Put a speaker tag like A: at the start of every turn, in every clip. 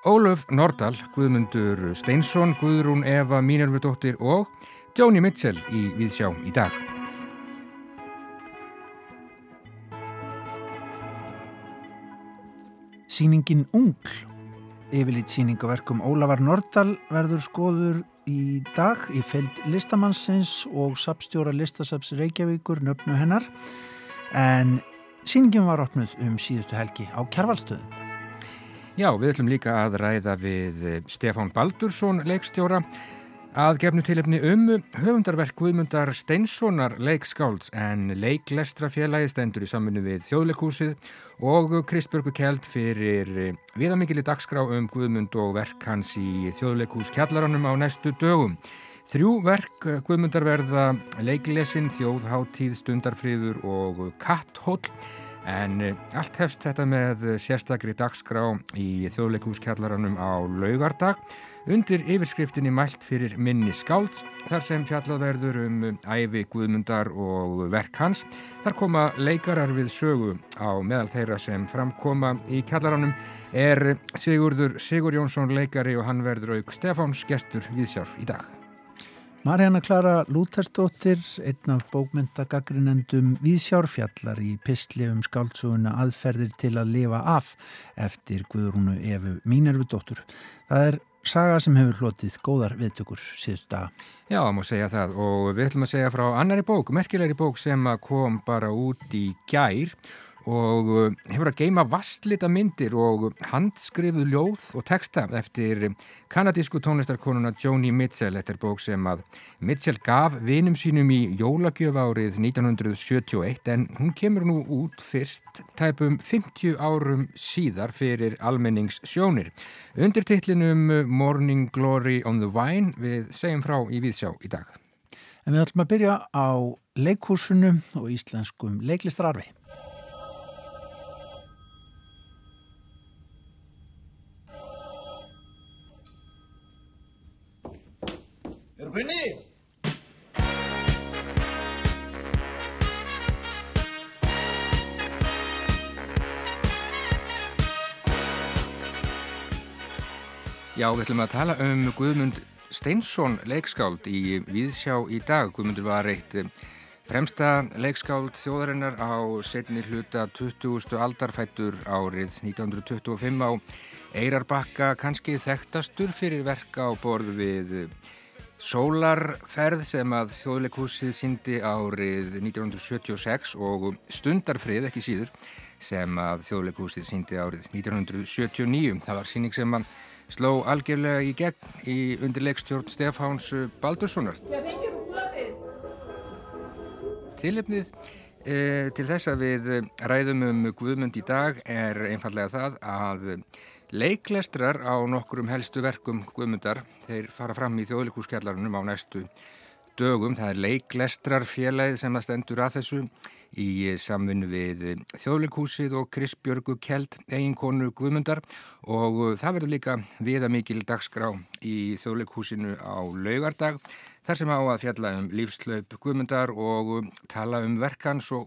A: Ólöf Nordal, Guðmundur Steinsson, Guðrún Eva Mínervudóttir og Jóni Mitchell í Víðsjá í dag.
B: Sýningin Ungl, yfirlít sýningaverkum Ólafar Nordal verður skoður í dag í feild listamannsins og sapstjóra listasaps Reykjavíkur nöfnu hennar en sýningin var opnuð um síðustu helgi á Kjærvalstöðum.
A: Já, við ætlum líka að ræða við eh, Stefán Baldursson, leikstjóra, að gefnu tilefni um höfundarverk Guðmundar Steinssonar leikskálds en leiklestrafélagi stendur í samfunni við þjóðleikúsið og Kristbjörgu Kjeld fyrir eh, viðamikili dagskrá um Guðmund og verk hans í þjóðleikús kjallaranum á næstu dögum. Þrjú verk eh, Guðmundar verða leiklesin, þjóðháttíð, stundarfríður og katthóll En eh, allt hefst þetta með sérstakri dagskrá í þjóðleikúskjallaranum á laugardag undir yfirskriftinni mælt fyrir minni skáld þar sem fjallað verður um æfi Guðmundar og verk hans. Þar koma leikarar við sögu á meðal þeirra sem framkoma í kjallaranum er Sigurður Sigur Jónsson leikari og hann verður auk Stefáns gestur viðsjárf í dag.
B: Marjana Klara Lútersdóttir, einn af bókmyndagagrínendum Víðsjárfjallar í pistli um skáldsuguna aðferðir til að lifa af eftir Guðrúnu Efu Mínervudóttur. Það er saga sem hefur hlotið góðar viðtökur síðust daga.
A: Já, má segja það og við ætlum að segja frá annari bók, merkilegri bók sem kom bara út í gær og uh, hefur að geima vastlita myndir og handskrifuð ljóð og texta eftir kanadísku tónlistarkonuna Joni Mitchell. Þetta er bók sem að Mitchell gaf vinum sínum í jólagjöf árið 1971 en hún kemur nú út fyrst tæpum 50 árum síðar fyrir almenningssjónir. Undir titlinum Morning Glory on the Vine við segjum frá í Víðsjá í dag.
B: En við ætlum að byrja á leikhúsinu og íslenskum leiklistararfi
C: Gunni!
A: Já, við ætlum að tala um Guðmund Steinsson leikskáld í Víðsjá í dag. Guðmundur var eitt eh, fremsta leikskáld þjóðarinnar á setni hluta 20. aldarfættur árið 1925 á Eirarbakka, kannski þekktastur fyrir verka á borð við Sólarferð sem að þjóðleikúsið síndi árið 1976 og Stundarfrið ekki síður sem að þjóðleikúsið síndi árið 1979. Það var síning sem að sló algjörlega í gegn í undirleikstjórn Stefáns Baldurssonar. Tilefnið e, til þess að við ræðum um Guðmund í dag er einfallega það að Leiklestrar á nokkrum helstu verkum Guðmundar, þeir fara fram í þjóðlikúskjallarunum á næstu dögum. Það er leiklestrar félagið sem það stendur að þessu í samfunnu við þjóðlikúsið og Kristbjörgu Kjeld, eiginkonu Guðmundar og það verður líka viða mikil dagskrá í þjóðlikúsinu á laugardag þar sem á að fjalla um lífslaup Guðmundar og tala um verkans og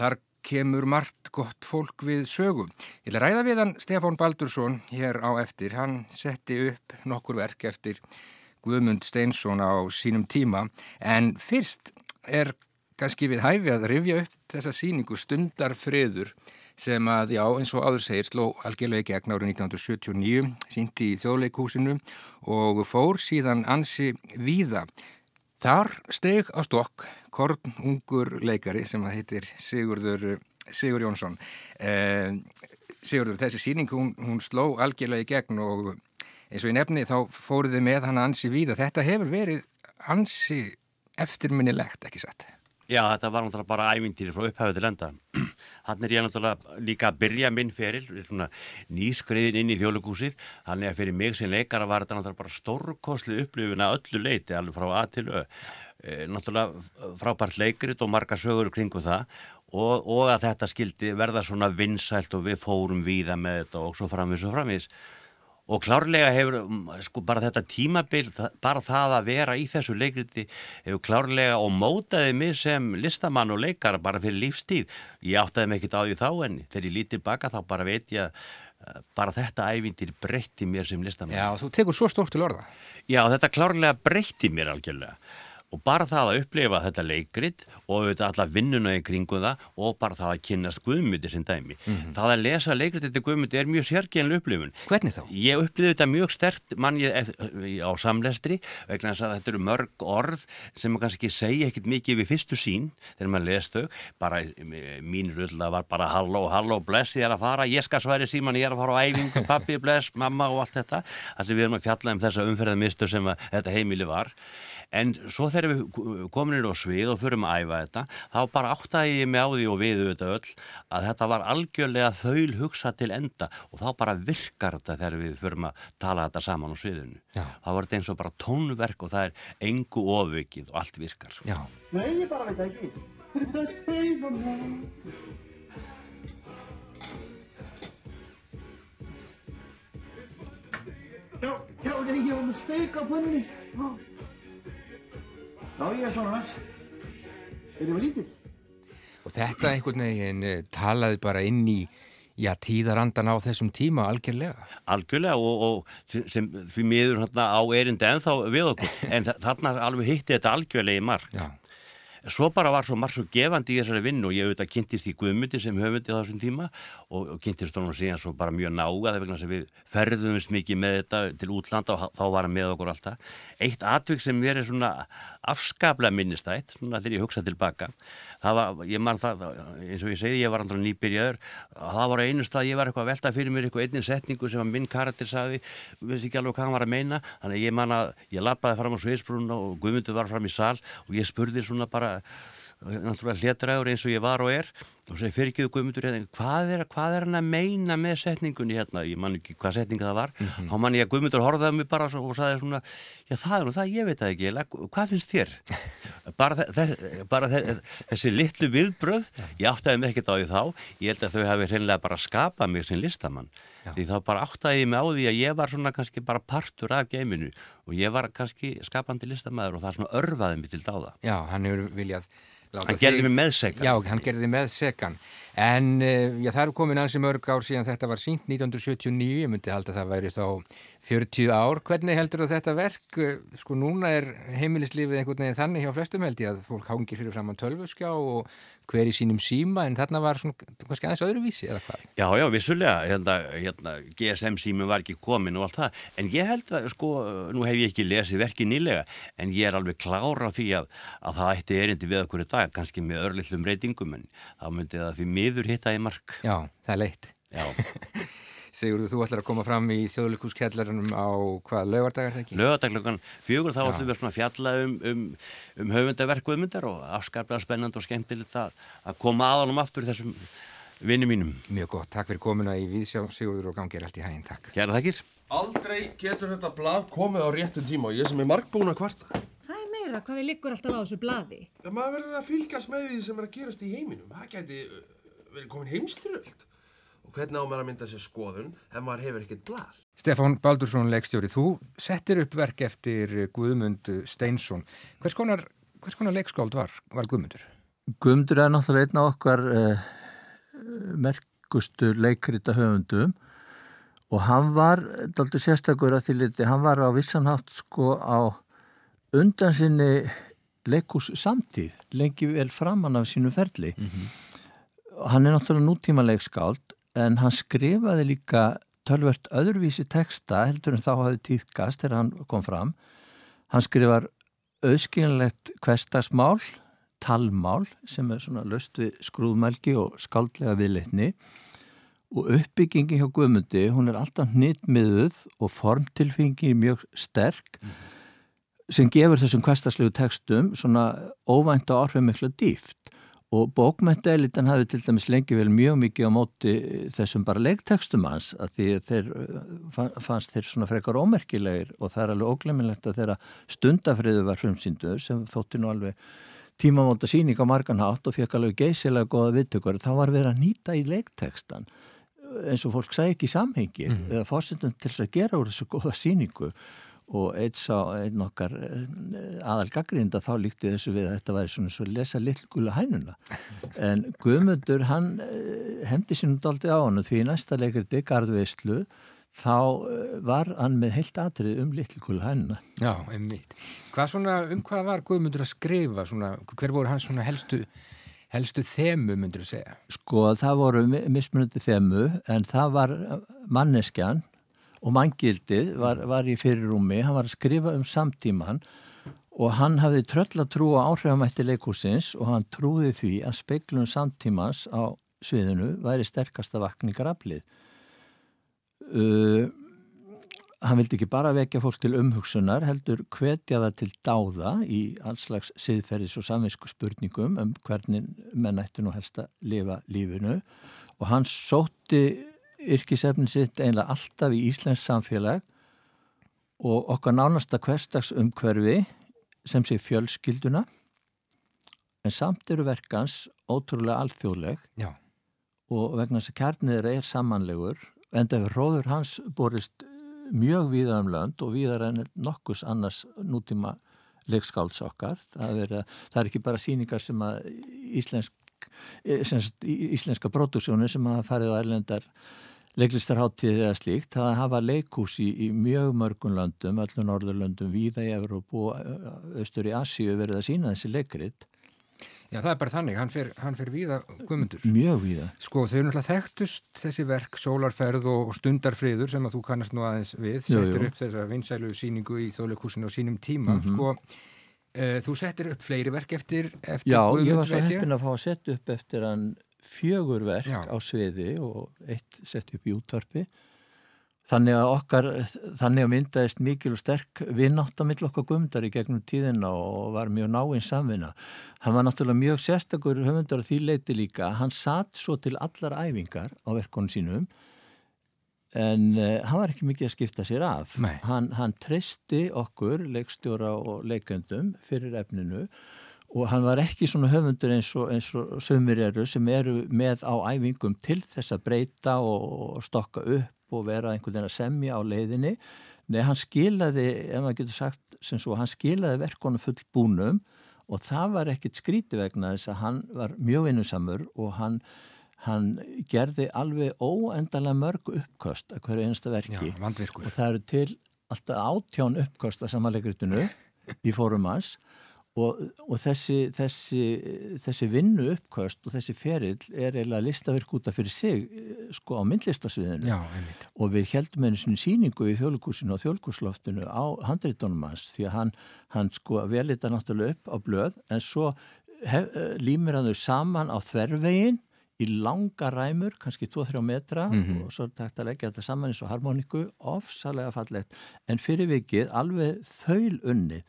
A: þar kemur margt gott fólk við sögu. Ég að ræða við hann Stefán Baldursson hér á eftir. Hann setti upp nokkur verk eftir Guðmund Steinsson á sínum tíma en fyrst er kannski við hæfi að rifja upp þessa síningu stundarfriður sem að, já, eins og áður segir, sló algjörlega í gegn árið 1979, síndi í þjóðleikúsinu og fór síðan ansi víða. Þar steg á stokk korn ungur leikari sem að heitir Sigurður Sigur Jónsson eh, Sigurður, þessi síning hún, hún sló algjörlega í gegn og eins og í nefni þá fóruði með hann ansi víða. Þetta hefur verið ansi eftirminnilegt, ekki satt?
D: Já, þetta var náttúrulega bara ævintýri frá upphæfið til enda. Þannig er ég náttúrulega líka að byrja minn feril, nýskriðin inn í þjóðlegúsið. Þannig að fyrir mig sem leikara var þetta náttúrulega bara stórkosli upplifin að öllu leiti, alveg frá að til ö. E, náttúrulega frábært leikrit og marga sögur kringu það og, og að þetta skildi verða svona vinsælt og við fórum víða með þetta og svo framvis og framvis. Og klárlega hefur, sko, bara þetta tímabil, bara það að vera í þessu leikriti hefur klárlega og mótaði mig sem listamann og leikar bara fyrir lífstíð. Ég áttaði mig ekkit á því þá en þegar ég lítið baka þá bara veit ég bara þetta ævindir breytti mér sem listamann.
A: Já, þú tekur svo stórt til orða.
D: Já, þetta klárlega breytti mér algjörlega og bara það að upplifa þetta leikrit og auðvitað alla vinnuna í kringu það og bara það að kynast guðmyndi sem dæmi. Mm -hmm. Það að lesa leikrit þetta guðmyndi er mjög sérkjænlega upplifun.
A: Hvernig þá?
D: Ég upplifði þetta mjög stert mann ég á samlestri vegna þess að þetta eru mörg orð sem maður kannski segja ekkit mikið við fyrstu sín þegar maður les þau. Bara mín rulla var bara halló, halló, bless ég er að fara, ég skal sværi síman, ég er að fara á æfingu, pappi, bless, mamma og allt þetta. Þannig við erum að fjalla um þessa umferðarmistu sem þetta heimili var en svo þegar við kominir á svið og förum að æfa þetta þá bara áttaði ég mig á því og við auðvitað öll að þetta var algjörlega þaul hugsa til enda og þá bara virkar þetta þegar við förum að tala þetta saman á sviðinu. Já. þá var þetta eins og bara tónverk og það er engu ofvikið og allt virkar.
C: Já. Nei, ég bara veit ekki. Þetta er speifa mér Já, já, það er ekki um steik á pönni Já Já, ég er svona hans. Erum við lítill?
A: Og þetta einhvern veginn eh, talaði bara inn í já, tíðarandan á þessum tíma algjörlega.
D: Algjörlega og, og sem því miður hérna á erindi ennþá við okkur. En þarna alveg hitti þetta algjörlega í mark. Já. Svo bara var svo marg svo gefandi í þessari vinn og ég auðvitað kynntist í Guðmundi sem höfundi á þessum tíma og, og kynntist honum síðan svo bara mjög nága þegar við ferðumst mikið með þetta til útlanda og þá var hann með okkur alltaf. Eitt atvik sem er svona afskaplega minnistætt, svona þegar ég hugsa tilbaka, það var, ég man það, eins og ég segi, ég var andra nýbyrjaður, það var einu stað, ég var eitthvað að velta fyrir mér eitthvað einnig setningu sem að minn karakter saði, veist ekki alveg hvað hann var að meina, þannig ég man að ég lappaði fram á Sviðsbrunna og Guðmundur var fram í sal og ég spurði svona bara náttúrulega hlétræður eins og ég var og er og svo fyrir ekki þú guðmundur hérna hvað er, hvað er hann að meina með setningunni hérna? Ég man ekki hvað setninga það var. Mm -hmm. þá man ég að guðmundur horfaði mig bara og sagði svona já það er nú það, ég veit það ekki hvað finnst þér? bara, þe bara þe þessi litlu viðbröð ég áttaði mig ekkert á því þá. Ég held að þau hafi reynilega bara skapað mig sem listamann. Já. því þá bara áttaði ég mig á því að ég var svona kannski bara partur af geiminu og ég var kannski skapandi listamæður og það svona örfaði mig til dáða.
A: Já, hann hefur viljað
D: Hann gerði
A: hann gerði með segan. En uh, já, það er komin ansi mörg ár síðan þetta var sínt 1979, ég myndi halda að það væri þá 40 ár. Hvernig heldur þetta verk? Eh, sko núna er heimilislífið einhvern veginn þannig hjá flestum held ég að fólk hangir fyrir fram á tölvuskjá og hver í sínum síma en þarna var svona kannski aðeins öðruvísi eða hvað?
D: Já, já, vissulega, hérna, hérna GSM sími var ekki komin og allt það, en ég held að, sko, nú hef ég ekki lesið verkið nýlega, en ég er alveg klára á því að, að það ætti erindi við okkur í dag, kannski með örlillum reytingum, en þá myndi það því miður hitta í mark.
A: Já, það er leitt.
D: Já.
A: Sigurður, þú ætlar að koma fram í þjóðlíkuskjallarunum á hvað lögardagar það ekki?
D: Lögardaglögan fjögur, þá ætlum við að fjalla um, um, um höfundaverkuðmyndar og afskaplega spennand og skemmtilegt að, að koma aðalum aftur þessum vinnu mínum.
A: Mjög gott, takk fyrir komuna í Víðsjá, Sigurður og gangir allt í hæginn, takk.
D: Kjæra takkir.
E: Aldrei getur þetta blad komið á réttum tíma og ég sem er markbúin að kvarta.
F: Það er meira hvað við liggur alltaf á þessu bladi.
E: Ja, maður verður að fylgjast með því sem er að gerast í heiminum. Það geti uh, verið komin heimstyröld og hvernig á maður að mynda sér skoðun ef maður hefur ekkert blað.
A: Stefán Baldursson, leikstjóri, þú settir upp verk eftir Guðmund Steinsson. Hvers konar, hvers konar leikskáld var, var Guðmundur?
G: Guðmundur er náttúrulega einn af okkar eh, merkustu leikrita höfundum og hann var, daldur sérstakur að því liti, hann var á vissanhátt sko á undan sinni leikús samtíð, lengi vel framann af sínu ferli. Mm -hmm. Hann er náttúrulega nútíma leikskáld en hann skrifaði líka tölvert öðruvísi texta heldur en þá hafði týðkast þegar hann kom fram. Hann skrifar auðskiljanlegt kvestasmál, talmál sem er svona löst við skrúðmælgi og skaldlega viðleitni og uppbyggingi hjá Guðmundi, hún er alltaf nýttmiðuð og formtilfingi mjög sterk mm. sem gefur þessum kvestaslegu textum svona óvænt og orðið mikla dýft og bókmæntaelitan hafi til dæmis lengi vel mjög mikið á móti þessum bara leiktekstum hans að því þeir fannst þeir svona frekar ómerkilegir og það er alveg óglemilegt að þeirra stundafriðu var frumsýndu sem þótti nú alveg tímamóta síning á marganhátt og fekk alveg geysilega goða viðtökur þá var verið að nýta í leiktekstan eins og fólk sæði ekki í samhengi mm. eða fórsendum til að gera úr þessu goða síningu og einn okkar aðal gaggrinda þá líkti þessu við að þetta væri svona svo lesa lillgula hænuna en Guðmundur hann hefndi sér nút aldrei á hann því í næsta leikriti, Garðveislu þá var hann með heilt atrið um lillgula hænuna
A: Já, einmitt. Hvað svona, um hvað var Guðmundur að skrifa svona, hver voru hans svona helstu helstu þemu, myndur þú segja?
G: Sko, það voru mismunandi þemu, en það var manneskjan og manngildið var, var í fyrirrúmi, hann var að skrifa um samtíman og hann hafði tröll að trúa áhrifamætti leikúsins og hann trúði því að speiklun samtímans á sviðinu væri sterkasta vakningar aflið. Uh, hann vildi ekki bara vekja fólk til umhugsunar, heldur hvetja það til dáða í allslags siðferðis og samvinsku spurningum um hvernig menn ætti nú helst að lifa lífinu. Og hann sótti yrkisefnin sitt einlega alltaf í Íslands samfélag og okkar nánasta hverstags umhverfi sem sé fjölskylduna en samt eru verkans ótrúlega alþjóðleg
A: Já.
G: og vegna þess að kjarnir er samanlegur en það er róður hans borist mjög víða um lönd og víðar en nokkus annars nútíma leikskálds okkar. Það er, það er ekki bara síningar sem að íslensk, semst, íslenska pródúsjónu sem að farið á erlendar leiklistarháttíðir eða slíkt. Það hafa leikús í, í mjög mörgum löndum, öllum norðurlöndum, víða í Európu og austur í Asíu verið að sína þessi leikrit.
A: Já, það er bara þannig, hann fer, hann fer víða guðmundur.
G: Mjög víða.
A: Sko, þau eru náttúrulega þekktust þessi verk, sólarferð og, og stundarfriður sem að þú kannast nú aðeins við,
G: jú.
A: upp þessa vinsælu síningu í þjóðleikúsinu á sínum tíma.
G: Mhm.
A: Sko, uh, þú settir upp fleiri verk eftir, eftir
G: Já,
A: Guðmund,
G: ég var svo heppin að fá að setja upp eftir hann fjögur verk
A: Já.
G: á sviði og eitt setja upp í útvarpi. Þannig að okkar, þannig að myndaðist mikil og sterk vinnátt á mill okkar guðmundar í gegnum tíðina og var mjög náinn samvinna. Hann var náttúrulega mjög sérstakur höfundar því leiti líka. Hann satt svo til allar æfingar á verkonum sínum en uh, hann var ekki mikið að skipta sér af. Hann, hann treysti okkur, leikstjóra og leikendum fyrir efninu og hann var ekki svona höfundur eins og, eins og sömur eru sem eru með á æfingum til þess að breyta og, stokka upp og vera einhvern veginn að semja á leiðinni. Nei, hann skilaði, ef maður getur sagt sem svo, hann skilaði verkonum full búnum og það var ekkit skríti vegna þess að hann var mjög vinnusamur og hann, hann gerði alveg óendalega mörg uppköst að hverju einasta verki
A: Já, vandvirkur.
G: og það eru til alltaf átján uppkost að samanleikritinu í fórum hans og, og þessi, þessi, þessi vinnu uppkost og þessi ferill er eiginlega listaverk út af fyrir sig eh, sko á myndlistasviðinu
A: Já,
G: og við heldum einu sinni síningu í þjóðlugúsinu og þjóðlugúsloftinu á handreitunum hans því að hann, hann sko velita náttúrulega upp á blöð en svo hef, eh, límir hann þau saman á þvervegin í langa ræmur, kannski 2-3 metra
A: Mhm.
G: og svo þetta að leggja þetta saman eins og harmoníku, ofsalega fallegt. En fyrir vikið alveg þaul unni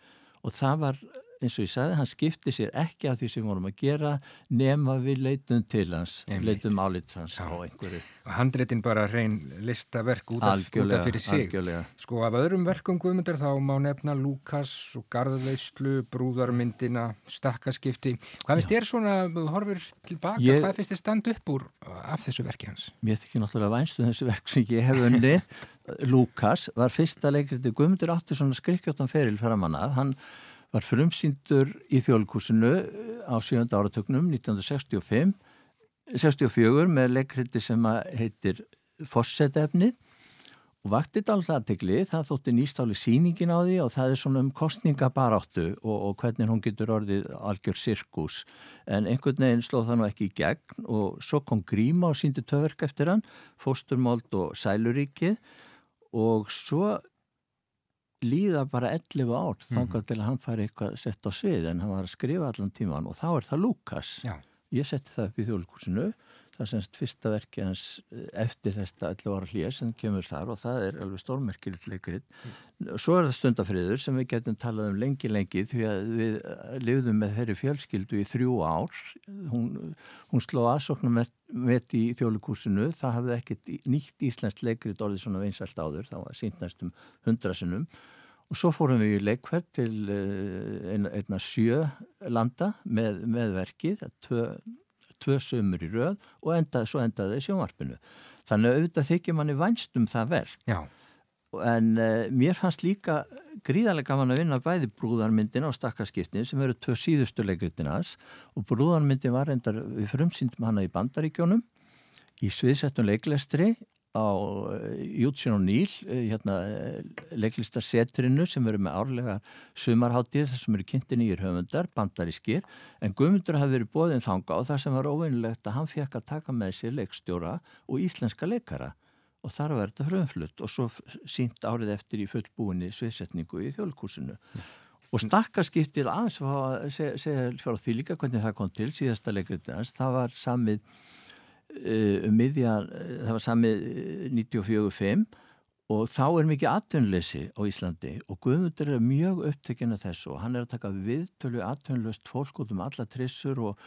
G: og það var eins og ég sagði, hann skipti sér ekki af því sem vorum að gera nema við leitum til hans,
A: Einmitt.
G: leitum álits hans á einhverju
A: Og handreitin bara reyn listaverk út af, út af
G: algjörlega,
A: fyrir sig.
G: algjörlega
A: Sko af öðrum verkum Guðmundar þá má nefna Lukas og Garðveislu, Brúðarmyndina, Stakkaskipti. Hvað finnst þér svona, þú horfir tilbaka,
G: Ég-
A: hvað finnst þér standa upp úr af þessu verki hans?
G: Mér þykir náttúrulega vænstu þessu verk sem ég hef unni. Lukas var fyrsta leikriti Guðmundur átti svona skrikkjóttan feril framan af. Hann var frumsýndur í þjóðlíkusinu á 7. áratögnum 1965 64 með leikriti sem heitir Fossetefni og vakti þetta alltaf aðtegli, það þótti nýstáli síningin á því og það er svona um kostningabaráttu og, og hvernig hún getur orðið algjör sirkus en einhvern veginn slóð það nú ekki í gegn og svo kom Gríma og síndi töverk eftir hann, Fósturmold og Sæluríkið og svo líða bara 11 ár þangað til að hann fari eitthvað sett á svið en hann var að skrifa allan tíman og þá er það Lukas
A: Já.
G: ég setti það upp í þjóðlíkusinu það er semst fyrsta verki hans eh, eftir þetta 11 ára hlýja sem kemur þar og það er alveg stórmerkilegt leikrið svo er það stundafriður sem við getum talað um lengi lengi því að við eh, lifðum með þeirri fjölskyldu í þrjú ár. Hún, hún sló aðsóknum með í þjóðlíkusinu það hafði ekkert nýtt íslenskt leikrið orðið svona vinsælt áður. Það var sínt næstum hundrasinnum Og svo fórum við í leikverð til eh, einna, einna sjö landa með, með verkið, tvö, tvö sömur í röð og endaði, svo endaði það í sjónvarpinu. Þannig að auðvitað þykir manni vænst um það verk.
A: Já,
G: en uh, mér fannst líka gríðarlega gaman að vinna bæði brúðarmyndina og stakkaskiptin sem eru tvö síðustu leikritinans og brúðarmyndin var reyndar við frumsýndum hana í bandaríkjónum í sviðsettun leiklestri á Jútsjón og Níl hérna, leiklistarsetrinu sem eru með árlega sumarháttir þar sem eru kynnti nýjir höfundar, bandarískir en Guðmundur hafi verið bóðinn þanga og það sem var óvinnilegt að hann fekk að taka með sér leikstjóra og íslenska leikara og þar var þetta fröðumflutt og svo sínt árið eftir í fullbúinni sviðsetningu í þjóðlíkusinu mm. og stakkarskiptið aðeins að segja, segja fyrir því líka hvernig það kom til síðasta leikriðinans, það var samið uh, um miðja það var samið 94-5 og þá er mikið atvinnleysi á Íslandi og Guðmundur er mjög upptekinn af þessu og hann er að taka viðtölu atvinnlöst fólk út um alla trissur og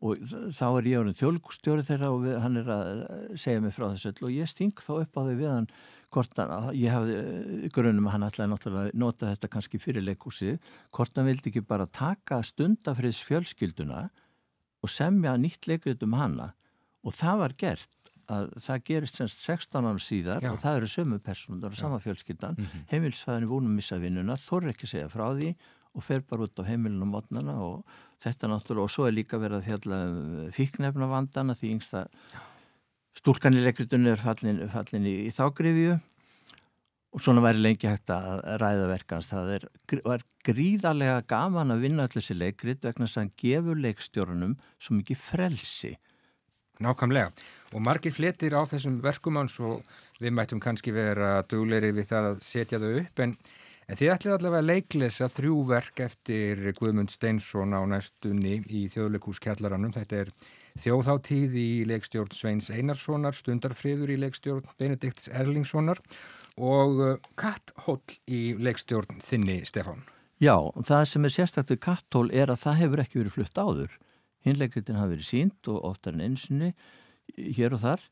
G: og þá er ég árið þjólkustjóri þeirra og við, hann er að segja mig frá þessu öll og ég sting þá upp á því við hann hvort hann, ég hafði eh, grunum að hann ætlaði nota þetta kannski fyrir leikúsi, hvort hann vildi ekki bara taka stundafriðs fjölskylduna og semja nýtt leikrið um hanna og það var gert að það gerist semst 16 ára síðar Já. og það eru sömu personar og sama fjölskyldan, mm -hmm. heimilsfæðin að missa vinnuna, þorri ekki segja frá því og fer bara út á heimilinu á mótnana og þetta náttúrulega og svo er líka verið að fjalla um fíknefna vandana því yngsta stúlkan í leikritunni er fallin, fallin í, í þágrifju og svona væri lengi hægt að ræða verkans það er, var gríðarlega gaman að vinna allir þessi leikrit vegna þess að hann gefur leikstjórnum svo mikið frelsi
A: Nákvæmlega og margir fletir á þessum verkum áns og við mættum kannski vera dugleiri við það að setja þau upp en En þið ætlið allavega að leiklesa þrjú verk eftir Guðmund Steinsson á næstunni í þjóðleikúskjallaranum. Þetta er þjóðháttíð í leikstjórn Sveins Einarssonar, Stundarfriður í leikstjórn Benedikts Erlingssonar og uh, Katthól í leikstjórn þinni Stefán.
G: Já, það sem er sérstaklega Katthól er að það hefur ekki verið flutt áður. Hinnleikritin hafi verið sínt og oftar en einsinni hér og þar.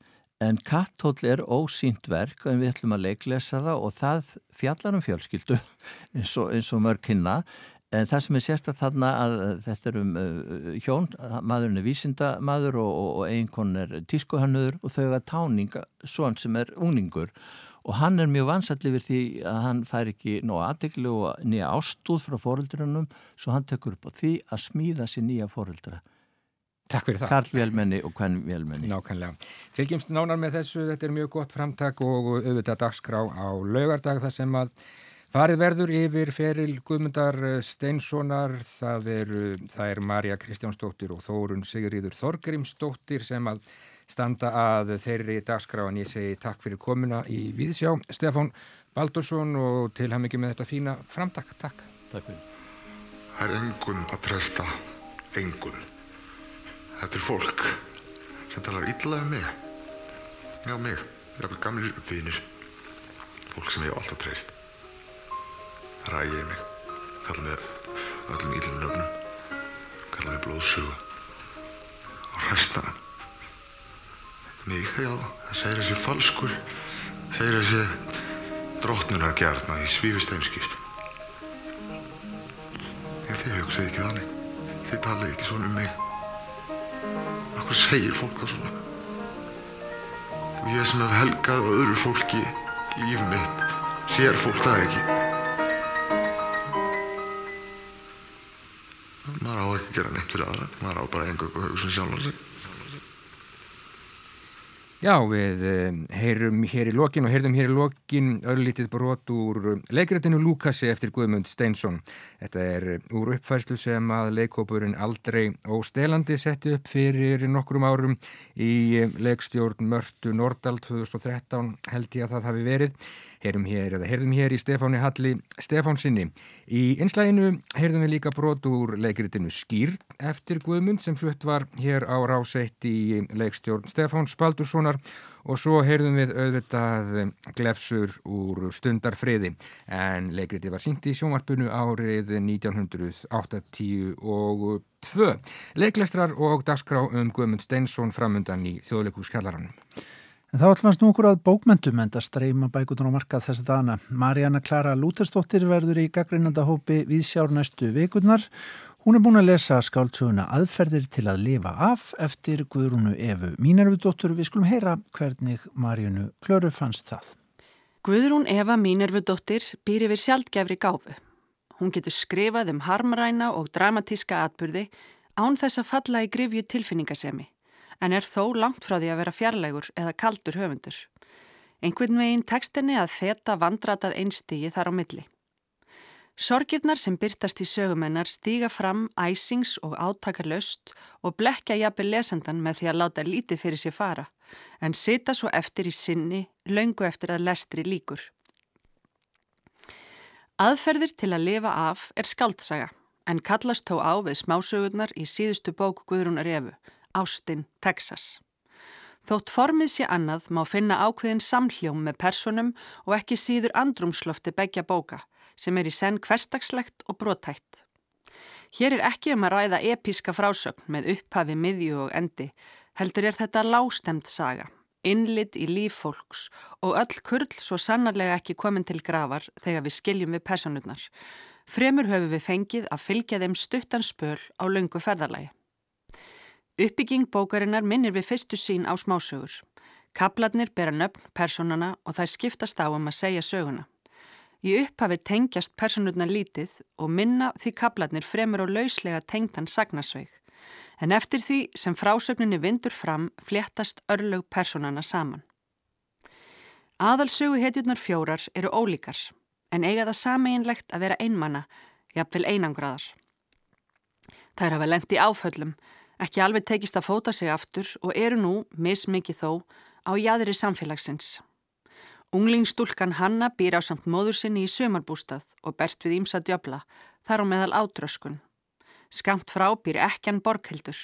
G: En Katthól er ósýnt verk en við ætlum að leiklesa það og það fjallar um fjölskyldu eins og, og mörg kynna. En það sem er sérstaklega þarna að þetta er um uh, hjón, maðurinn er vísindamadur og, og, og eiginkon er tískuhannur og þau er táning svon sem er ungningur og hann er mjög vansall yfir því að hann fær ekki nóg aðdeglu og nýja ástúð frá fóreldrunum svo hann tekur upp á því að smíða sér nýja fóreldra.
A: Takk fyrir það.
G: Karl Vélmenni og Kvenn Vélmenni.
A: Nákvæmlega. Fylgjumst nánar með þessu, þetta er mjög gott framtak og auðvitað dagskrá á laugardag þar sem að farið verður yfir feril Guðmundar Steinssonar, það er, það er Marja Kristjánsdóttir og Þórun Sigriður Þorgrímsdóttir sem að standa að þeirri dagskrá en ég segi takk fyrir komuna í Víðsjá. Stefán Baldursson og til ham ekki með þetta fína framtak. Takk.
G: Takk fyrir.
H: Það er engun að treysta, engun. Þetta er fólk sem talar illa um mig. Já, mig. Ég er gamlir uppvinir. Fólk sem ég á alltaf treyst. Rægir mig. Kalla mig öllum íllum nöfnum. Kalla mig blóðsuga. Og hræsta hann. Mig, já, það segir þessi falskur. Það segir þessi drottnunar gjarna í svífisteinskýr. En þið hugsaðu ekki þannig. Þið talaðu ekki svona um mig. Hvað segir fólk það svona? Og ég sem hef helgað öðru fólki líf mitt, sér fólk það ekki. Maður á ekki að gera neitt fyrir aðra, maður á bara einhverju hugsun sjálf á sig.
A: Já, við eh, heyrum hér í lokin og heyrðum hér í lokin örlítið brot úr eh, leikrættinu Lukasi eftir Guðmund Steinsson. Þetta er eh, úr uppfæslu sem að leikópurinn aldrei óstelandi setti upp fyrir nokkrum árum í leikstjórn Mörtu Nordal 2013 held ég að það hafi verið. Heyrum hér, eða heyrðum hér í Stefáni Halli Stefánsinni. Í einslæginu heyrðum við líka brot úr leikritinu Skýrn eftir Guðmund sem flutt var hér á ráseitt í leikstjórn Stefáns Baldurssonar og svo heyrðum við auðvitað glefsur úr stundarfriði en leikriti var syngt í sjónvarpunu árið 1982 leiklestrar og dagskrá um Guðmund Steinsson framundan í þjóðleikúskallaranum.
B: En þá ætlumast nú okkur að bókmyndum en það streyma bækutur á markað þessi dana. Marjana Klara Lútersdóttir verður í gaggreinandahópi við sjár næstu vikurnar. Hún er búin að lesa skáltsuguna aðferðir til að lifa af eftir Guðrúnu Efu Mínarvidóttur. Við skulum heyra hvernig Marjanu Klöru fannst það.
I: Guðrún Eva Mínervudóttir býr yfir sjaldgefri gáfu. Hún getur skrifað um harmræna og dramatíska atbyrði án þess að falla í grifju tilfinningasemi, en er þó langt frá því að vera fjarlægur eða kaldur höfundur. Einhvern veginn tekstinni að feta vandratað einstígi þar á milli. Sorgirnar sem byrtast í sögumennar stíga fram æsings og átakarlaust og blekja jafnir lesendan með því að láta lítið fyrir sér fara, en sita svo eftir í sinni, laungu eftir að lestri líkur. Aðferðir til að lifa af er skaldsaga, en kallast þó á við smásögurnar í síðustu bók Guðrúnar Efu, Ástin, Texas. Þótt formið sé annað má finna ákveðin samhljóm með personum og ekki síður andrumslofti begja bóka, sem er í senn hverstagslegt og brotætt. Hér er ekki um að ræða episka frásögn með upphafi, miðju og endi, heldur er þetta lástemt saga, innlit í líf fólks og öll kurl svo sannarlega ekki komin til gravar þegar við skiljum við personurnar. Fremur höfum við fengið að fylgja þeim stuttan spöl á lungu ferðarlægi. Uppbygging bókarinnar minnir við fyrstu sín á smásögur. Kaplarnir bera nöfn personana og þær skiptast á um að segja söguna. Í upphafi tengjast personurna lítið og minna því kaplarnir fremur og lauslega tengtan sagnasveig. En eftir því sem frásögninni vindur fram fléttast örlög personana saman. Aðalsögu hetjurnar fjórar eru ólíkar en eiga það sameinlegt að vera einmanna, jafnvel einangraðar. Þær hafa lendi áföllum, ekki alveg tekist að fóta sig aftur og eru nú, mismikið þó, á jæðri samfélagsins. Unglingstúlkan Hanna býr á samt móður sinni í sömarbústað og berst við ímsa djöbla, þar á meðal átröskun. Skamt frá býr ekkjan borghildur.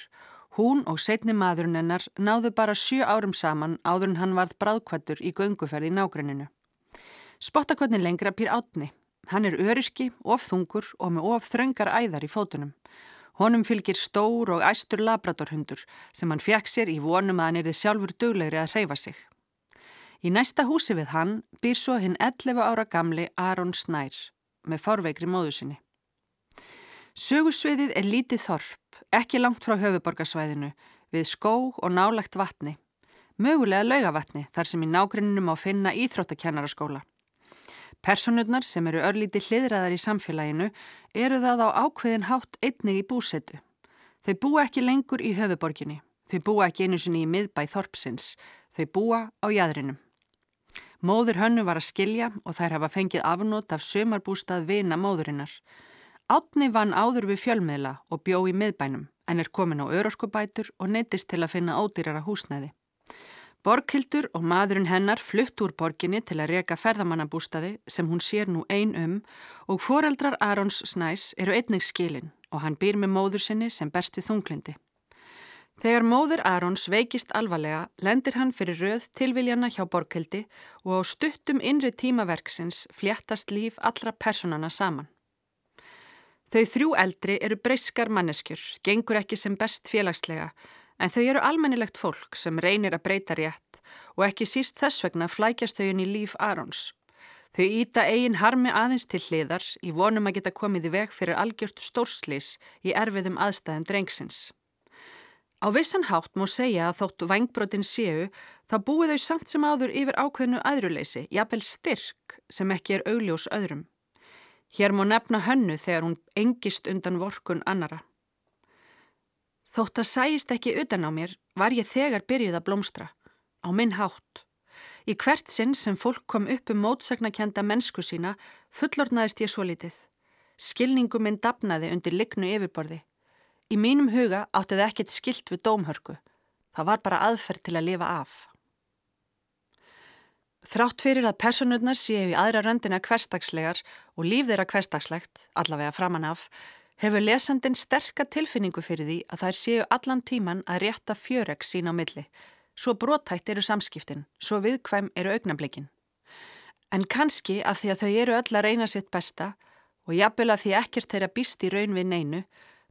I: Hún og setni maðurinn hennar náðu bara sjö árum saman áður en hann varð bráðkvættur í gönguferði í nágrenninu. Spottakotnin lengra býr átni. Hann er öryrki, of þungur og með of þröngar æðar í fótunum. Honum fylgir stór og æstur labradorhundur sem hann fjakk sér í vonum að hann er þið sjálfur duglegri að hreyfa sig. Í næsta húsi við hann býr svo hinn 11 ára gamli Aron Snær með fárveikri móðu sinni. Sögursviðið er lítið þorp, ekki langt frá höfuborgarsvæðinu, við skóg og nálagt vatni. Mögulega laugavatni þar sem í nágrinnum á finna íþróttakennaraskóla. Personurnar sem eru örlíti hliðraðar í samfélaginu eru það á ákveðin hátt einnig í búsetu. Þau búa ekki lengur í höfuborginni, þau búa ekki einu sinni í miðbæ þorpsins, þau búa á jæðrinum. Móður hönnu var að skilja og þær hafa fengið afnót af sömarbústað vina móðurinnar. Átni vann áður við fjölmiðla og bjó í miðbænum en er komin á öroskubætur og neytist til að finna ódýrara húsnæði. Borghildur og maðurinn hennar flutt úr borginni til að reyka ferðamannabústaði sem hún sér nú ein um og foreldrar Arons Snæs eru einnig skilin og hann býr með móður sinni sem berst við þunglindi. Þegar móður Arons veikist alvarlega lendir hann fyrir röð tilviljana hjá Borghildi og á stuttum innri tímaverksins fléttast líf allra personana saman. Þau þrjú eldri eru breyskar manneskjur, gengur ekki sem best félagslega, en þau eru almennilegt fólk sem reynir að breyta rétt og ekki síst þess vegna flækjast þau inn í líf Arons. Þau íta eigin harmi aðeins til hliðar í vonum að geta komið í veg fyrir algjört stórslis í erfiðum aðstæðum drengsins. Á vissan hátt má segja að þóttu vangbrotin séu þá búið þau samt sem áður yfir ákveðnu aðruleysi, jafnvel styrk sem ekki er augljós öðrum. Hér má nefna hönnu þegar hún engist undan vorkun annara. Þótt að sæist ekki utan á mér var ég þegar byrjuð að blómstra, á minn hátt. Í hvert sinn sem fólk kom upp um mótsagnakenda mennsku sína fullornaðist ég svo litið. Skilningu minn dapnaði undir lignu yfirborði. Í mínum huga átti það ekkert skilt við dómhörku. Það var bara aðferð til að lifa af. Þrátt fyrir að personurnar séu í aðra röndina hverstagslegar og líf þeirra hverstagslegt, allavega framan af, hefur lesandin sterka tilfinningu fyrir því að þær séu allan tíman að rétta fjöreg sín á milli. Svo brotætt eru samskiptin, svo viðkvæm eru augnablikin. En kannski af því að þau eru öll að reyna sitt besta og jafnvel af því ekkert þeirra býst í raun við neinu,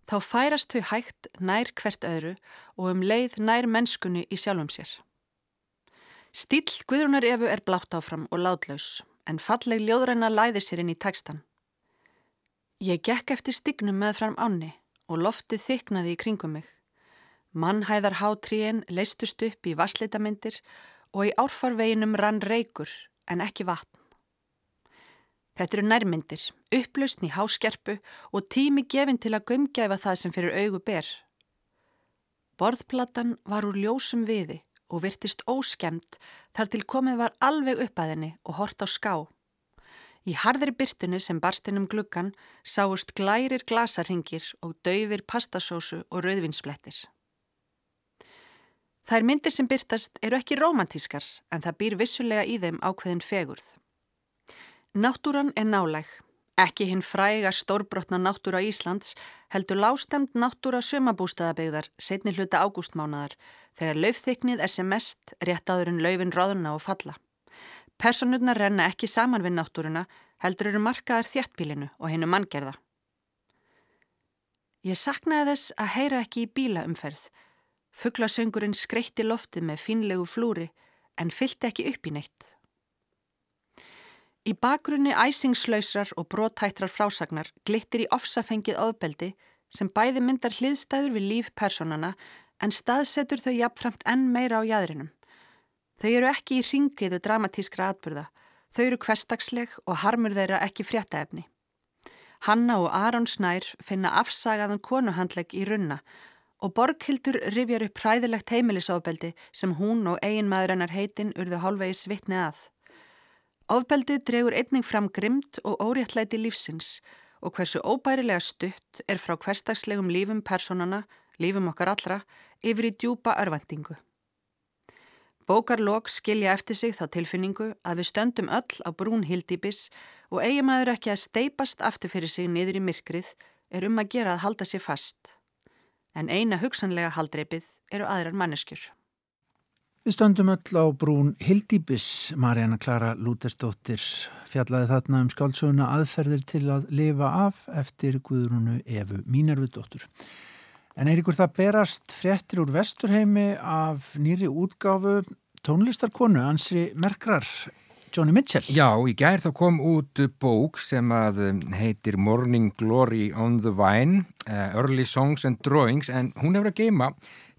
I: þá færast þau hægt nær hvert öðru og um leið nær mennskunni í sjálfum sér. Stíl Guðrunar Efu er blátt áfram og látlaus, en falleg ljóðræna læði sér inn í tekstan. Ég gekk eftir stignum með fram áni og loftið þyknaði í kringum mig. Mannhæðar hátríin leistust upp í vassleitamindir og í árfarveginum rann reykur en ekki vatn. Þetta eru nærmyndir, upplausn í háskerpu og tími gefin til að gömgæfa það sem fyrir augu ber. Borðplatan var úr ljósum viði og virtist óskemmt þar til komið var alveg upp að henni og hort á ská. Í harðri byrtunni sem barstinnum gluggan sáust glærir glasarhingir og dauðir pastasósu og rauðvinsblettir. Þær myndir sem byrtast eru ekki romantískar en það býr vissulega í þeim ákveðin fegurð. Náttúran er náleg. Ekki hinn fræga stórbrotna náttúra Íslands heldur lástemt náttúra sömabústaðabegðar setni hluta ágústmánaðar þegar laufþyknið er sem mest rétt áður en laufin ráðuna og falla. Personurna renna ekki saman við náttúruna heldur eru markaðar þjættbílinu og hennu manngerða. Ég saknaði þess að heyra ekki í bílaumferð. Fugglasöngurinn skreitti loftið með finlegu flúri en fylgti ekki upp í neitt. Í bakgrunni æsingslausrar og brótættrar frásagnar glittir í ofsafengið ofbeldi sem bæði myndar hliðstæður við líf personana en staðsetur þau jafnframt enn meira á jæðrinum. Þau eru ekki í ringiðu dramatískra atburða, þau eru kvestagsleg og harmur þeirra ekki fréttaefni. Hanna og Aron Snær finna afsagaðan konuhandleg í runna og Borghildur rifjar upp præðilegt heimilisofbeldi sem hún og eiginmaður hennar heitin urðu hálfvegi svitni að. Ofbeldið dregur einning fram grimmt og óréttlæti lífsins og hversu óbærilega stutt er frá hverstagslegum lífum personana, lífum okkar allra, yfir í djúpa örvendingu. Bókarlokk skilja eftir sig þá tilfinningu að við stöndum öll á brún hildýpis og eigumæður ekki að steipast aftur fyrir sig niður í myrkrið er um að gera að halda sér fast. En eina hugsanlega haldreipið eru aðrar manneskjur.
B: Við stöndum öll á brún Hildýbis, Marjana Klara Lútersdóttir fjallaði þarna um skálsöguna aðferðir til að lifa af eftir Guðrúnu Efu Mínarvudóttur. En ykkur það berast fréttir úr Vesturheimi af nýri útgáfu tónlistarkonu, ansri Merkrar, Johnny Mitchell?
A: Já, í gær þá kom út bók sem að heitir Morning Glory on the Vine, uh, Early Songs and Drawings, en hún hefur að geima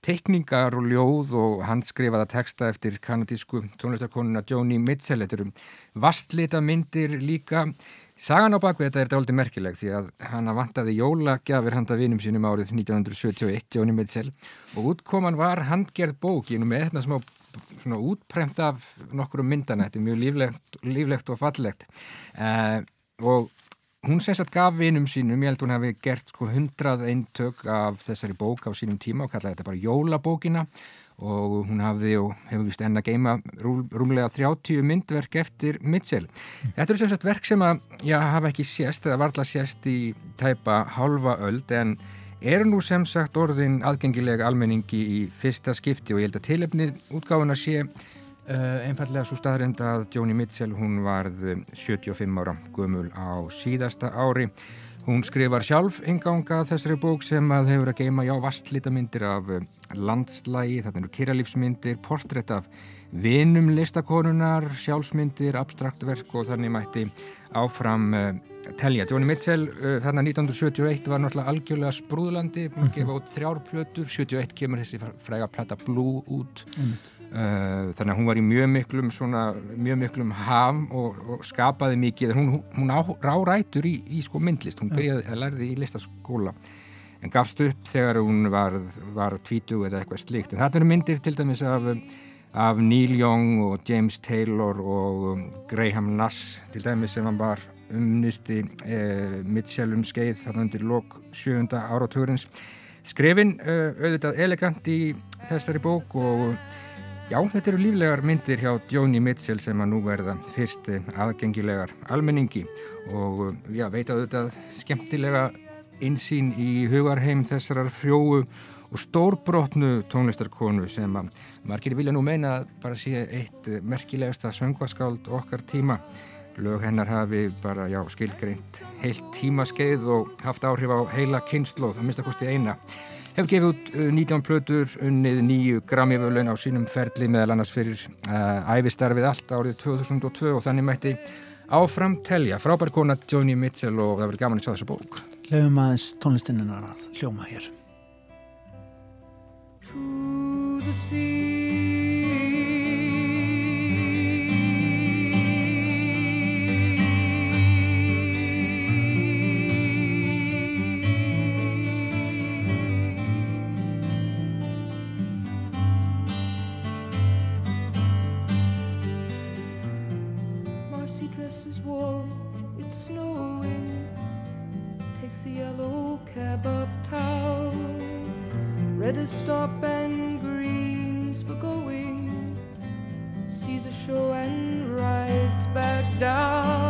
A: teikningar og ljóð og handskrifaða texta eftir kanadísku tónlistarkonuna Joni Mitchell. Þetta eru vastlita myndir líka. Sagan á bakvið þetta er aldrei merkileg því að hann vantaði jólagjafir handa vinum sínum árið 1971, Joni Mitchell og útkoman var handgerð bókinu með þetta smá svona útprempt af nokkru myndana. Þetta er mjög líflegt, líflegt og fallegt uh, og hún að gaf vinum sínum, ég held hún hefði gert sko hundrað eintök af þessari bók á sínum tíma og kallaði þetta bara jólabókina og hún hafði og hefur vist enn að geima rúm, rúmlega 30 myndverk eftir Mitchell. Þetta eru sem sagt verk sem að ég hafa ekki sést eða varðla sést í tæpa halva öld en eru nú sem sagt orðin aðgengilega almenningi í fyrsta skipti og ég held að tilefnið útgáfuna sé Uh, einfallega svo staðrind að Joni Mitchell hún varð 75 ára gömul á síðasta ári hún skrifar sjálf inganga þessari bók sem að hefur að geima já vastlítamindir af landslægi þetta eru kyrralífsmyndir, portrétt af vinum listakonunar sjálfsmyndir, abstraktverk og þannig mætti áfram uh, telja. Joni Mitchell uh, þarna 1971 var náttúrulega algjörlega sprúðlandi, hún gefa út þrjárplötur 71 kemur þessi fræga plata Blue út. Mm. Uh, þannig að hún var í mjög miklum svona, mjög miklum ham og, og skapaði mikið, hún, hún á, rárætur í, í sko myndlist, hún byrjaði að lærði í listaskóla. En gafst upp þegar hún var, var tvítu eða eitthvað slikt, en þetta eru myndir til dæmis af, af Neil Young og James Taylor og um, Graham Nass til dæmis sem hann var umnisti eh, Mitchell um skeið þarna undir lok sjönda áratugurins skrifin uh, auðvitað elegant í þessari bók og Já, þetta eru líflegar myndir hjá Jóni Mitchell sem að nú verða fyrst aðgengilegar almenningi og já, veit að þetta skemmtilega insýn í hugarheim þessarar frjóu og stórbrotnu tónlistarkonu sem að margir vilja nú meina bara sé eitt merkilegasta söngvaskáld okkar tíma. Lög hennar hafi bara, já, skilgreint heilt tímaskeið og haft áhrif á heila kynnslóð, að mista kosti eina. Hefur gefið út 19 uh, plötur unnið nýju Grammy-völuin á sínum ferli meðal annars fyrir uh, æfistarfið allt árið 2002 og þannig mætti áfram telja. Frábær kona Joni Mitchell og það verður gaman að sjá þessu bók.
B: Leifum aðeins tónlistinnar að hljóma hér
J: it's snowing. Takes a yellow cab uptown. Red is stop and green's for going. Sees a show and rides back down.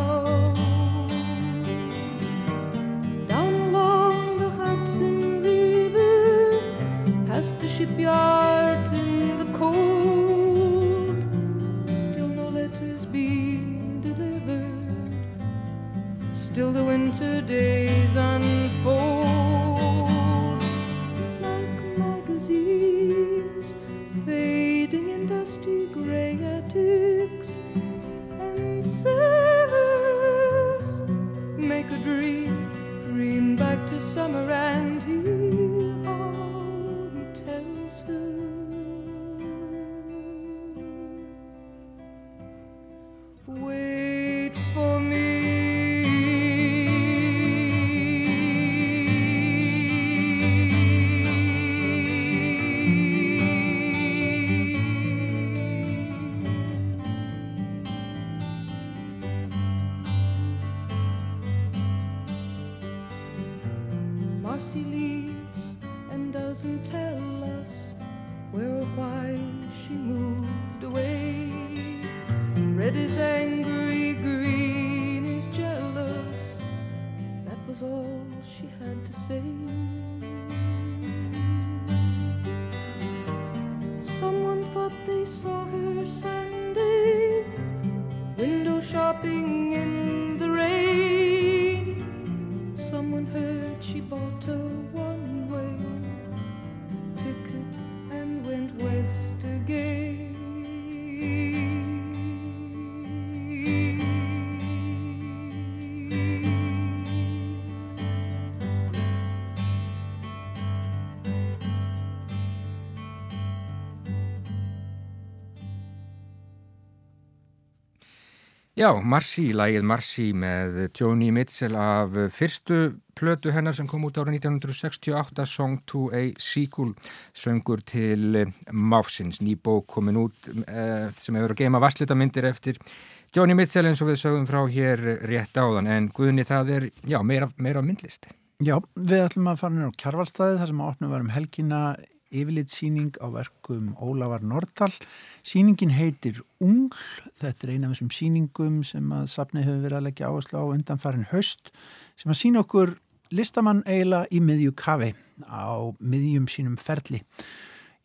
J: Still the winter days unfold. Like magazines fading in dusty gray attics and sailors make a dream dream back to summer and shopping in
A: Já, Marcy, lægið Marcy með Joni Mitchell af fyrstu plötu hennar sem kom út ára 1968, Song to a Sequel, söngur til eh, Máfsins, ný bók komin út eh, sem hefur að geima vasslitamindir eftir Joni Mitchell eins og við sögum frá hér rétt áðan, en Guðni það er, já, meira, meira myndlist.
B: Já, við ætlum að fara nýra á Kjarvalstaði þar sem að opna varum helgina yfirleitt síning á verkum Ólafar Nordal. Síningin heitir Ungl, þetta er eina af þessum síningum sem að safni hefur verið að leggja áherslu á undanfarin höst sem að sína okkur listamann eiginlega í miðju kafi á miðjum sínum ferli.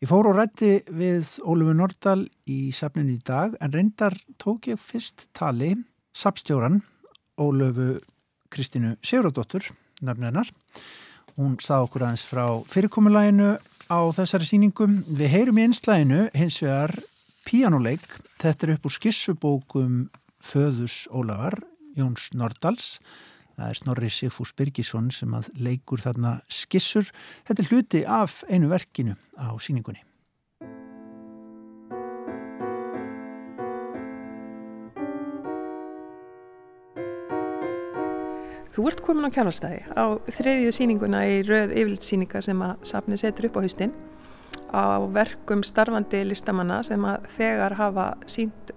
B: Ég fór og rætti við Ólafur Nordal í safninu í dag en reyndar tók ég fyrst tali safstjóran Ólafur Kristínu Sigurðardóttur, nafnennar. Hún sá okkur aðeins frá fyrirkomulæginu á þessari síningum. Við heyrum í einslæginu hins vegar píjánuleik. Þetta er upp úr skissubókum Föðus Ólafar, Jóns Nordals. Það er Snorri Sigfús Birgisson sem að leikur þarna skissur. Þetta er hluti af einu verkinu á síningunni.
K: Þú ert komin á kjálfstæði á þriðju síninguna í rauð yfirlitsíninga sem að safni setur upp á haustin á verkum starfandi listamanna sem að þegar hafa sínt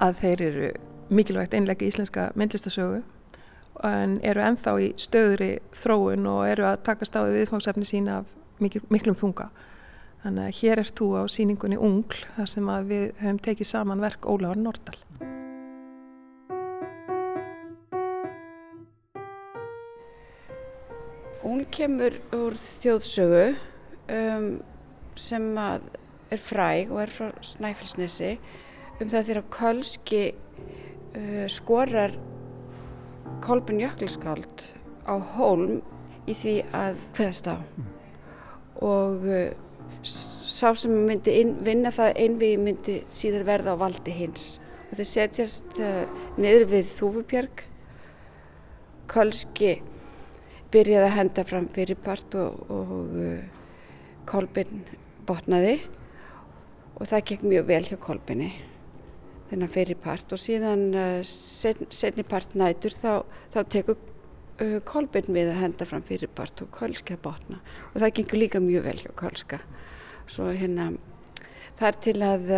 K: að þeir eru mikilvægt einlegi íslenska myndlistasögu en eru enþá í stöðri þróun og eru að takast á viðfóngsefni sína af mikil, miklum þunga. Þannig að hér ert þú á síningunni Ungl þar sem að við höfum tekið saman verk Ólafar Nordal.
L: Kemur úr þjóðsögu um, sem er fræg og er frá Snæfellsnesi um það þegar Kölski uh, skorar Kolbjörn Jökliskáld á hólm í því að hveðast á. Og uh, sá sem myndi inn, vinna það einvið myndi síðan verða á valdi hins. Og þeir setjast uh, niður við Þúfubjörg. Kölski byrjaði að henda fram fyrirpart og, og uh, Kolbin botnaði. Og það gekk mjög vel hjá Kolbinni þennan fyrirpart og síðan uh, set, setni part nætur þá, þá tekur uh, Kolbin við að henda fram fyrirpart og Kölski að botna. Og það gengur líka mjög vel hjá Kölska. Svo hérna það er til að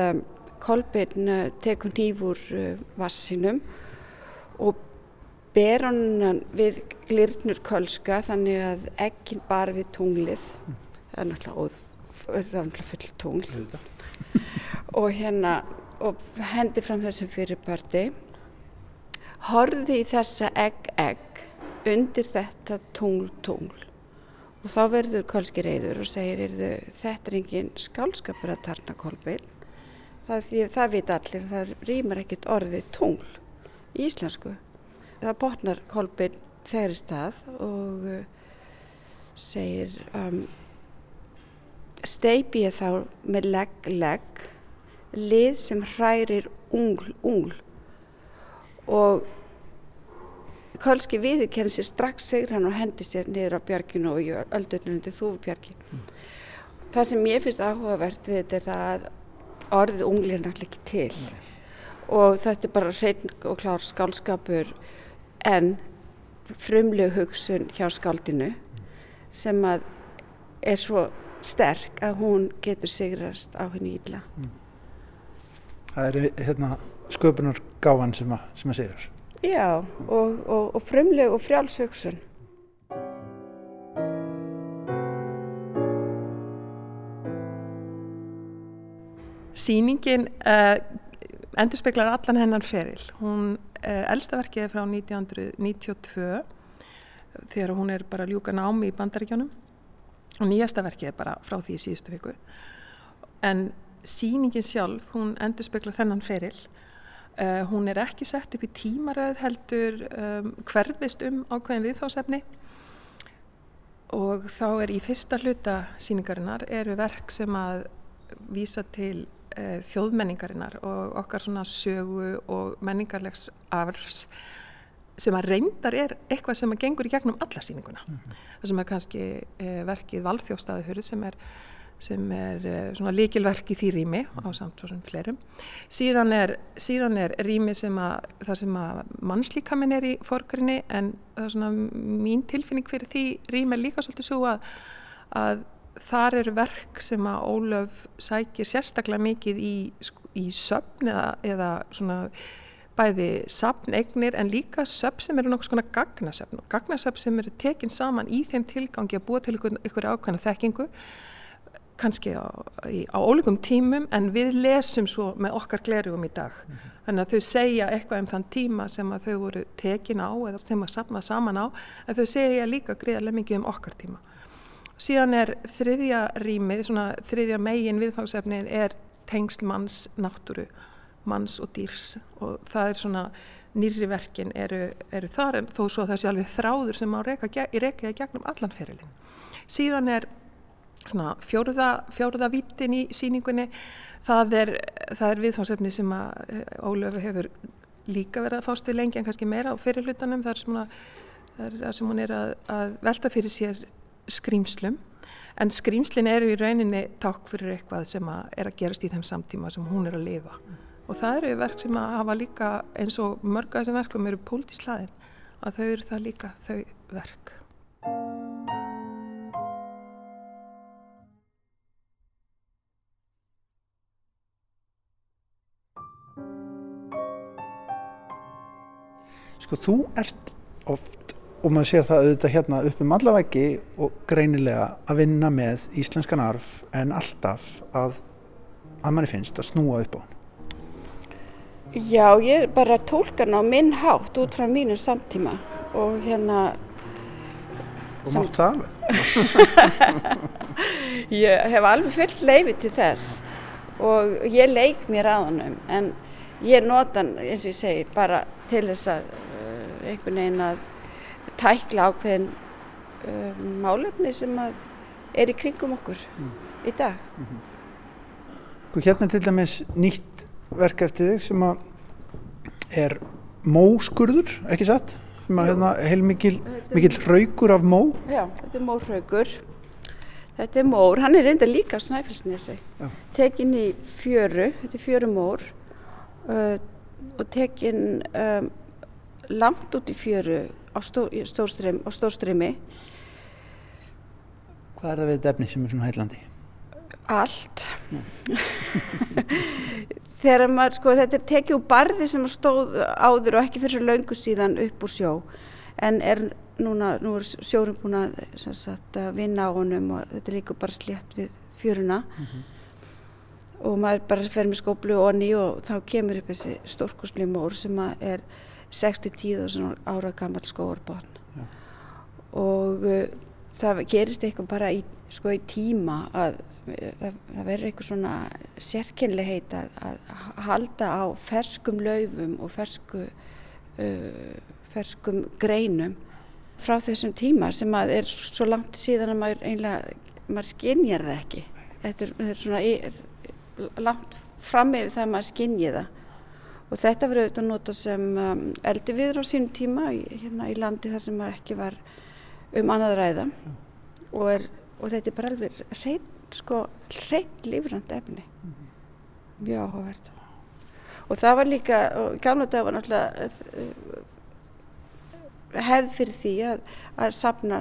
L: Kolbin tekur nýfur vassinum og ber hann við glirnur kölska þannig að ekkin bara við tunglið. Það er náttúrulega, óð, það er náttúrulega full tungl. Og hérna og hendi fram þessum fyrirparti horfði í þessa egg-egg undir þetta tungl-tungl og þá verður kölski reyður og segir þetta er engin skálskapur að tarna kolbein það, það veit allir það rýmar ekkit orðið tungl í íslensku það botnar kolbein þegar í stað og uh, segir um, steipi ég þá með legg-legg lið sem hrærir ungl-ungl og Kölski viðurkenn sér strax segir hann og hendi sér niður á björginu og öldurnum til þúfubjörgi. Mm. Það sem ég finnst áhugavert við þetta er að orðið ungli er náttúrulega ekki til mm. og þetta er bara hrein og klár skálskapur en frumleg hugsun hjá skáldinu sem að er svo sterk að hún getur sigrast á henni íla. Mm.
B: Það er hérna sköpunar gáfan sem að, sem að sigur.
L: Já, og, og, og frumleg og frjálsöksun.
K: Sýningin uh, endur speklar allan hennar feril. Hún, elstaverkið er frá 1992 þegar hún er bara ljúka námi í bandaríkjónum og nýjasta verkið er bara frá því í síðustu viku. En sýningin sjálf, hún endur speklar þennan feril. Uh, hún er ekki sett upp í tímaröð heldur um, hverfist um ákveðin viðfásefni og þá er í fyrsta hluta síningarinnar eru verk sem að vísa til uh, þjóðmenningarinnar og okkar svona sögu og menningarlegs afrs sem að reyndar er eitthvað sem að gengur í gegnum alla síninguna. Mm -hmm. Það sem er kannski uh, verkið Valþjóstaðuhurð sem er sem er eh, svona líkilverk í því rými á samt svo sem fleirum. Síðan er, síðan er rými sem að, það sem að mannslíkaminn er í forgrinni en það er svona mín tilfinning fyrir því rými er líka svolítið svo að, að þar eru verk sem að Ólöf sækir sérstaklega mikið í, í söfn eða, eða svona bæði sapneignir en líka söfn sem eru nokkuð svona gagnasöfn og gagnasöfn sem eru tekinn saman í þeim tilgangi að búa til ykkur, ykkur ákvæmna þekkingu kannski á, á ólíkum tímum en við lesum svo með okkar glerjum í dag. Mm -hmm. Þannig að þau segja eitthvað um þann tíma sem að þau voru tekin á eða sem að sapna saman á en þau segja líka greiðarlega mikið um okkar tíma. Síðan er þriðja rýmið, svona þriðja megin viðfangsefnið er tengsl manns náttúru, manns og dýrs. Og það er svona nýri verkin eru, eru þar en þó svo það sé alveg þráður sem á reyka reyka í gegnum allanferilin. Síðan er svona fjóruða, vítin í síningunni það er, er viðfánsefni sem að eh, Ólöfu hefur líka verið að fást við lengi en kannski meira á fyrirlutanum þar sem hún er að, að velta fyrir sér skrýmslum en skrýmslin eru í rauninni takk fyrir eitthvað sem að er að gerast í þeim samtíma sem hún er að lifa. Og það eru verk sem að hafa líka eins og mörg að þessum verkum eru pólitíslaðin að þau eru það líka þau verk.
B: Sko þú ert oft og maður sér það auðvitað hérna upp um allaveggi og greinilega að vinna með íslenskan arf en alltaf að, að manni finnst að snúa upp á hann.
L: Já, ég er bara tólkan á minn hátt út frá mínu samtíma og hérna...
B: Og sam... mátt það alveg?
L: ég hef alveg fullt leiði til þess og ég leik mér á hannum en ég nota hann eins og ég segi bara til þess að einhvern veginn að tækla ákveðin uh, málefni sem er í kringum okkur mm. í dag. Mm
B: -hmm. Hérna til dæmis nýtt verk eftir þig sem er móskurður, ekki satt? Sem hérna, heil mikil, mikil raugur af mó?
L: Já, þetta er móraugur. Þetta er mór, hann er reynda líka á snæfellsnesi. Tekinn í fjöru, þetta er fjörumór uh, og tekinn um, langt út í fjöru á, stó, stórstrym, á stórstrimi.
B: Hvað er það við þetta efni sem er svona heilandi?
L: Allt. þegar maður, sko, þetta er tekið úr barði sem stóð áður og ekki fyrir svo löngu síðan upp úr sjó en er núna, nú er sjórum búin að, sagt, að vinna á honum og þetta er líka bara slétt við fjöruna mm -hmm. og maður bara fer með skóplu og onni og þá kemur upp þessi stórkosli mór sem er 60-10 ára gammal skóarbotn ja. og uh, það gerist eitthvað bara í, sko, í tíma að það verður eitthvað svona sérkynleheit að, að halda á ferskum laufum og fersku, uh, ferskum greinum frá þessum tíma sem að er svo langt síðan að maður einlega, maður skinnjar það ekki. Þetta er, þetta er svona í, langt fram yfir það að maður skinnji það og þetta verður auðvitað nota sem um, eldi viður á sínum tíma í, hérna í landi þar sem ekki var um annað ræða. Og, er, og þetta er bara alveg reynd sko hreint lífrand efni. Mm mjög áhugavert. Og það var líka, og gamla dag var náttúrulega eh, hefð fyrir því að, að sapna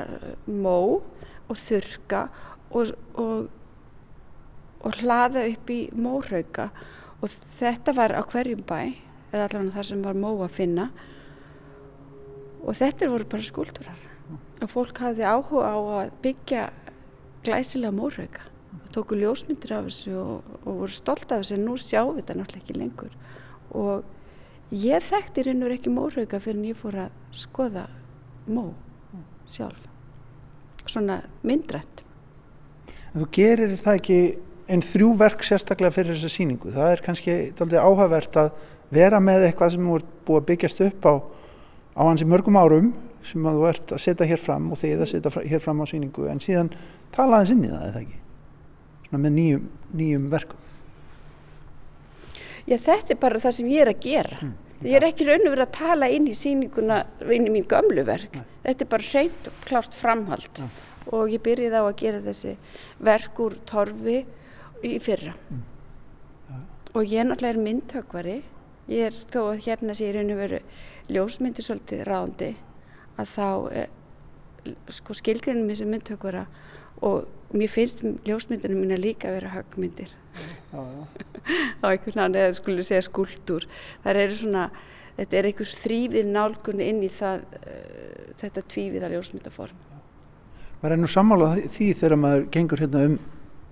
L: mó og þurka og, og, og hlaða upp í mórauka og þetta var á hverjum bæ eða allavega þar sem var mó að finna. Og þetta voru bara skúldurar og fólk hafði áhuga á að byggja glæsilega mórauka tóku ljósmyndir af þessu og, og voru stolt af þessu en nú sjáum við þetta náttúrulega ekki lengur. Og ég þekkti reynur ekki mórauka fyrir en ég fór að skoða mó sjálf. Svona myndrætt
B: En þú gerir það ekki einn þrjú verk sérstaklega fyrir þessa síningu það er kannski aldrei áhagvert að vera með eitthvað sem ert búið að byggjast upp á, á hansi mörgum árum sem þú ert að setja hér fram og þið að setja hér fram á síningu en síðan tala þess inn í það, eða ekki? með nýjum, nýjum verkum
L: Já þetta er bara það sem ég er að gera mm, ég er ekki raun og verið að tala inn í síninguna inn í mín gömlu verk Nei. þetta er bara hreint og klárt framhald ja. og ég byrjið á að gera þessi verk úr torfi í fyrra mm. ja. og ég er náttúrulega myndtökvari ég er þó að hérna sé ég raun og verið ljósmyndi svolítið ráðandi að þá eh, sko skilgrinum þessi myndtökvara og mér finnst ljósmyndinu mín að líka vera högmyndir á einhvern veginn eða skulle segja skúldur það eru svona, þetta er einhvers þrýfið nálgunni inn í það uh, þetta tvíviða ljósmyndaform
B: maður er nú sammálað því þegar maður gengur hérna um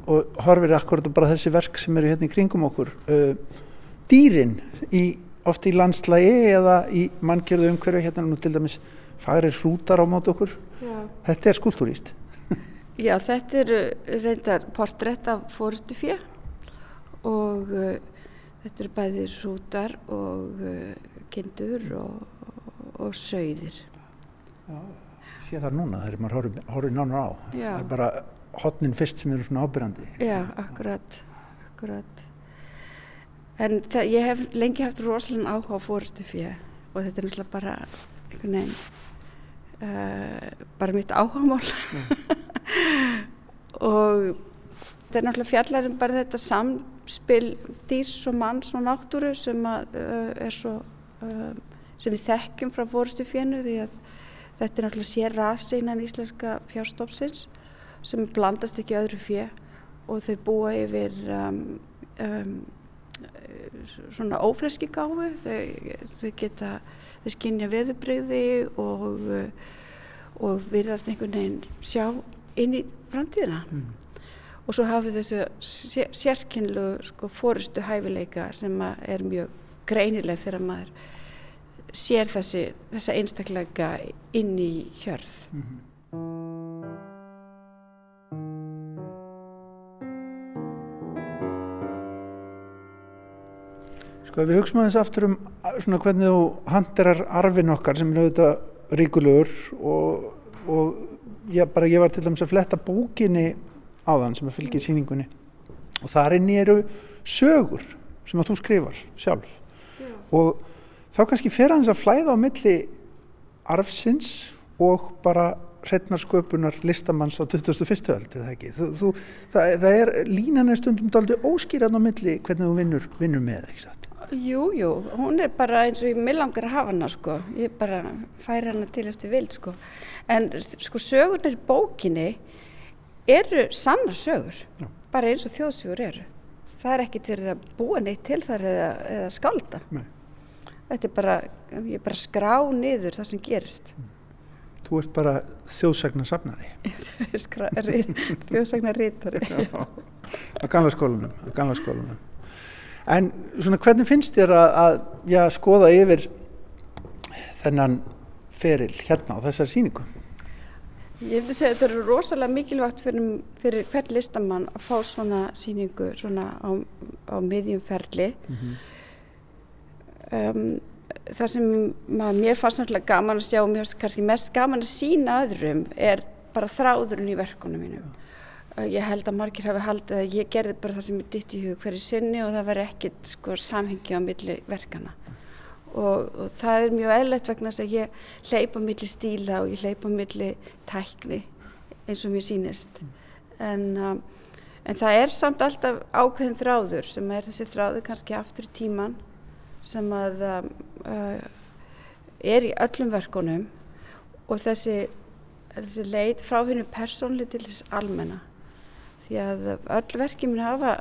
B: og horfir akkurat bara þessi verk sem eru hérna í kringum okkur uh, dýrin í, oft í landslægi eða í manngjörðu umhverju hérna nú til dæmis fagrir hrútar á mót okkur Já. þetta er skúltúrist
L: Já, þetta eru reyndar portrétt af fórstu fjö og uh, þetta eru bæðir hrútar og uh, kindur og, og, og sögðir.
B: Já, sé það núna þegar maður horfið nána á. Já. Það er bara hotnin fyrst sem eru svona ábyrgandi.
L: Já, akkurat, akkurat. En ég hef lengi haft rosalega áhuga á fórstu fjö og þetta er náttúrulega bara einhvern veginn uh, bara mitt áhugamál. og þetta er náttúrulega fjallarum bara þetta samspil dýrs og manns og náttúru sem að, uh, er svo uh, sem við þekkjum frá fórustu fjennu því að þetta er náttúrulega sér rasi innan íslenska fjárstofsins sem blandast ekki öðru fjö og þau búa yfir um, um, svona ófreski gáfi þau, þau geta þau skinja veðubreyði og og virðast einhvern veginn sjá inn í framtíðina mm. og svo hafið þessu sérkynlu sko, fórustu hæfileika sem er mjög greinileg þegar maður sér þessi, þessa einstaklega inn í hjörð mm -hmm.
B: Sko við hugsaum aðeins aftur um svona hvernig þú handirar arfin okkar sem er auðvitað ríkulegur og, og já, bara ég var til dæmis að fletta bókinni á þann sem að fylgja síningunni og þar inn eru sögur sem að þú skrifar sjálf já. og þá kannski fer hans að flæða á milli arfsins og bara hreitnarsköpunar listamanns á 2001. öld er það ekki þú, þú, það, það er línan er stundum daldi óskýran á milli hvernig þú vinnur, vinnur með ekki satt
L: Jú, jú, hún er bara eins og ég mig langar að hafa hana sko, ég bara færi hana til eftir vild sko, en sko sögurnar í bókinni eru sanna sögur, Já. bara eins og þjóðsögur eru. það er ekkit fyrir að búa neitt til þar eða, eða skálda.
B: Nei.
L: Þetta er bara, ég er bara skrá niður það sem gerist.
B: Þú ert bara þjóðsagnasafnari.
L: Þjóðsagnar rítari.
B: á gamla skólanum, á gamla skólanum. En svona hvernig finnst þér að, að já, skoða yfir þennan feril hérna á þessar síningu?
L: Ég segja að þetta eru rosalega mikilvægt fyrir, fyrir hvern listamann að fá svona síningu svona á, á miðjum ferli. Mm -hmm. um, það sem maður, mér fannst náttúrulega gaman að sjá og mér fannst kannski mest gaman að sína öðrum er bara þráðurinn í verkunum mínum. Ég held að margir hafi haldið að ég gerði bara það sem ég ditt í hug hverju sinni og það var ekkit sko samhengi á milli verkana. Og, og það er mjög eðlert vegna þess að ég hleypa milli stíla og ég hleypa milli tækni eins og mér sínist. En, um, en það er samt alltaf ákveðin þráður sem er þessi þráður kannski aftur í tíman sem að um, uh, er í öllum verkunum og þessi, þessi leit frá hennu persónli til þess almenna því að öll verkið minn hafa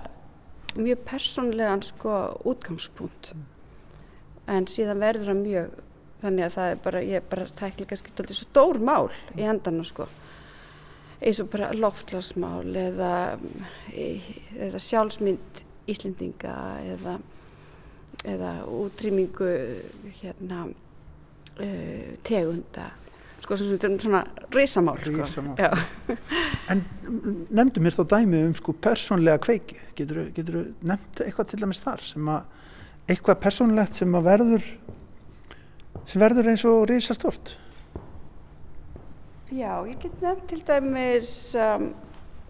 L: mjög persónlegan sko útgangspunkt. En síðan verður það mjög þannig að það er bara, ég er bara tækli kannski svo stór mál í hendana sko. Eins og bara loftlagsmál eða, eða sjálfsmynd Íslendinga eða eða útrýmingu hérna uh, tegunda sko svona risamál
B: Risamál. Sko. En nefndu mér þá dæmi um sko persónlega kveiki. Getur þú nefnt eitthvað til dæmis þar sem að eitthvað persónlegt sem að verður sem verður eins og risastort
L: Já, ég get nefnt til dæmis um,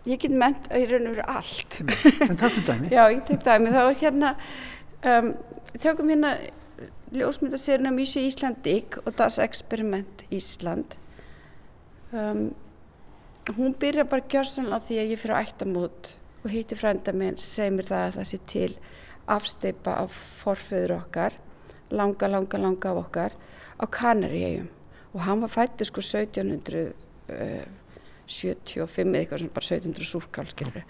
L: ég get nefnt að ég raun og veru allt.
B: En takk dæmi.
L: Já, ég tek dæmi, þá er hérna um, þjókum hérna ljósmyndaserina Mísi Íslandik og Das Experiment Ísland. Um, hún byrja bara gjörsanlega því að ég fyrir á ættamót og hitti frænda minn sem segir mér það að það sé til afsteipa af forföður okkar langa, langa, langa af okkar á Kanaríum og hann var fættið sko 1775 eða eitthvað sem bara 1700 súrkál skilur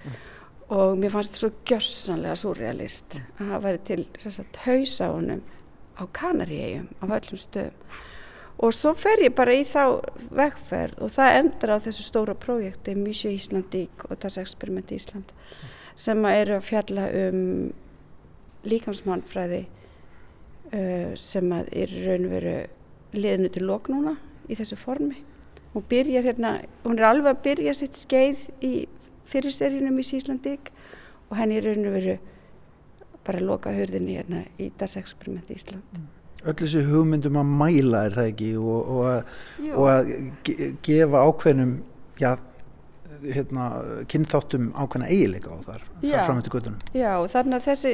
L: og mér fannst þetta svo gjörsanlega surrealist að það væri til sagt, haus á honum á Kanaríum af öllum stöðum. Og svo fer ég bara í þá vegferð og það endur á þessu stóra prójekti Mjössi Íslandík og Das Experiment Ísland sem eru að fjalla um líkamsmannfræði uh, sem er raun og veru liðinu til lok núna í þessu formi. Hún byrjar hérna, hún er alveg að byrja sitt skeið í fyrir seríunum í Íslandík og henni er raun og veru bara loka hörðinni hérna í Das Experiment Ísland. Mm.
B: Öll þessi hugmyndum að mæla er það ekki og, og að, og að ge gefa ákveðnum já, hérna, kynþáttum ákveðna eigileika á þar, þar fram eftir göttunum.
L: Já, þannig að þessi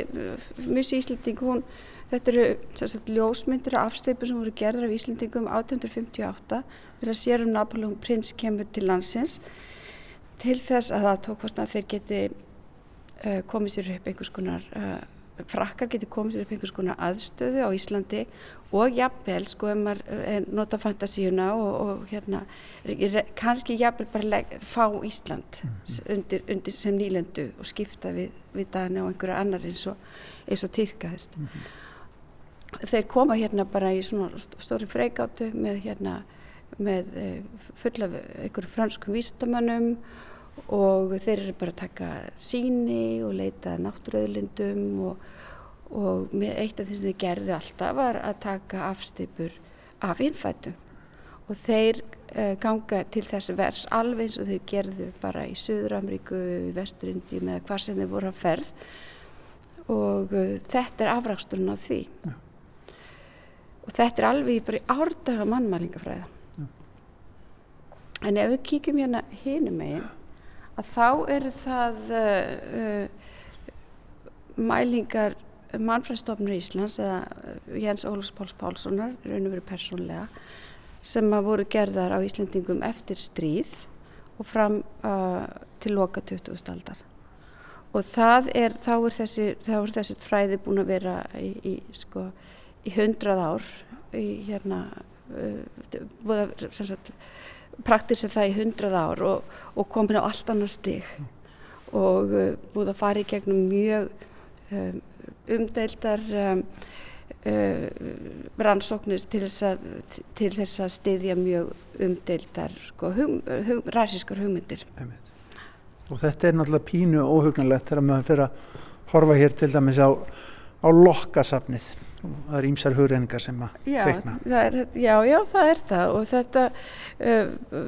L: Musi Íslandík, hún, þetta eru sagt, ljósmyndir og afstöpu sem voru gerðar af Íslandingum 1858 til að sérum Napoleon prins kemur til landsins til þess að það tók hvort að þeir geti uh, komið sér upp einhvers konar uh, frakkar geti komið sér upp einhvers konar aðstöðu á Íslandi og jafnvel sko ef maður nota fantasíuna og, og hérna kannski jafnvel bara leg, fá Ísland mm -hmm. undir, undir sem nýlendu og skipta við, við dana og einhverja annar eins og, eins og týrkaðist mm -hmm. þeir koma hérna bara í svona stóri freikátu með hérna með eh, fulla einhverju franskum vísendamannum og þeir eru bara að taka síni og leita náttúröðlindum og, og eitt af því sem þeir gerði alltaf var að taka afstipur af innfættum og þeir uh, ganga til þessi vers alveg eins og þeir gerðu bara í Suður-Ameríku, í Vesturindjum eða hvað sem þeir voru að ferð og uh, þetta er afraksturinn af því ja. og þetta er alveg bara í árdaga mannmælingafræða ja. en ef við kíkjum hérna hinum meginn að þá eru það uh, mælingar mannfræðstofnur Íslands eða uh, Jens Ólfs Páls Pálssonar, raun og veru persónlega, sem að voru gerðar á Íslandingum eftir stríð og fram uh, til loka 20. aldar. Og það er, þá er þessi, þessi fræði búin að vera í, í, sko, í hundrað ár, í hérna, uh, búið að, sem sagt, praktir sem það í hundrað ár og, og komin á allt annar stig og uh, búið að fara í gegnum mjög um, umdeildar um, uh, rannsóknir til þess að, til þess að styðja mjög umdeildar sko, hum, hum, ræsískar hugmyndir.
B: Og þetta er náttúrulega pínu óhugnalegt þegar maður fyrir að horfa hér til dæmis á, á lokkasafnið. Það er ímsar hugreiningar sem að
L: er, já, já, það er það. Og þetta uh,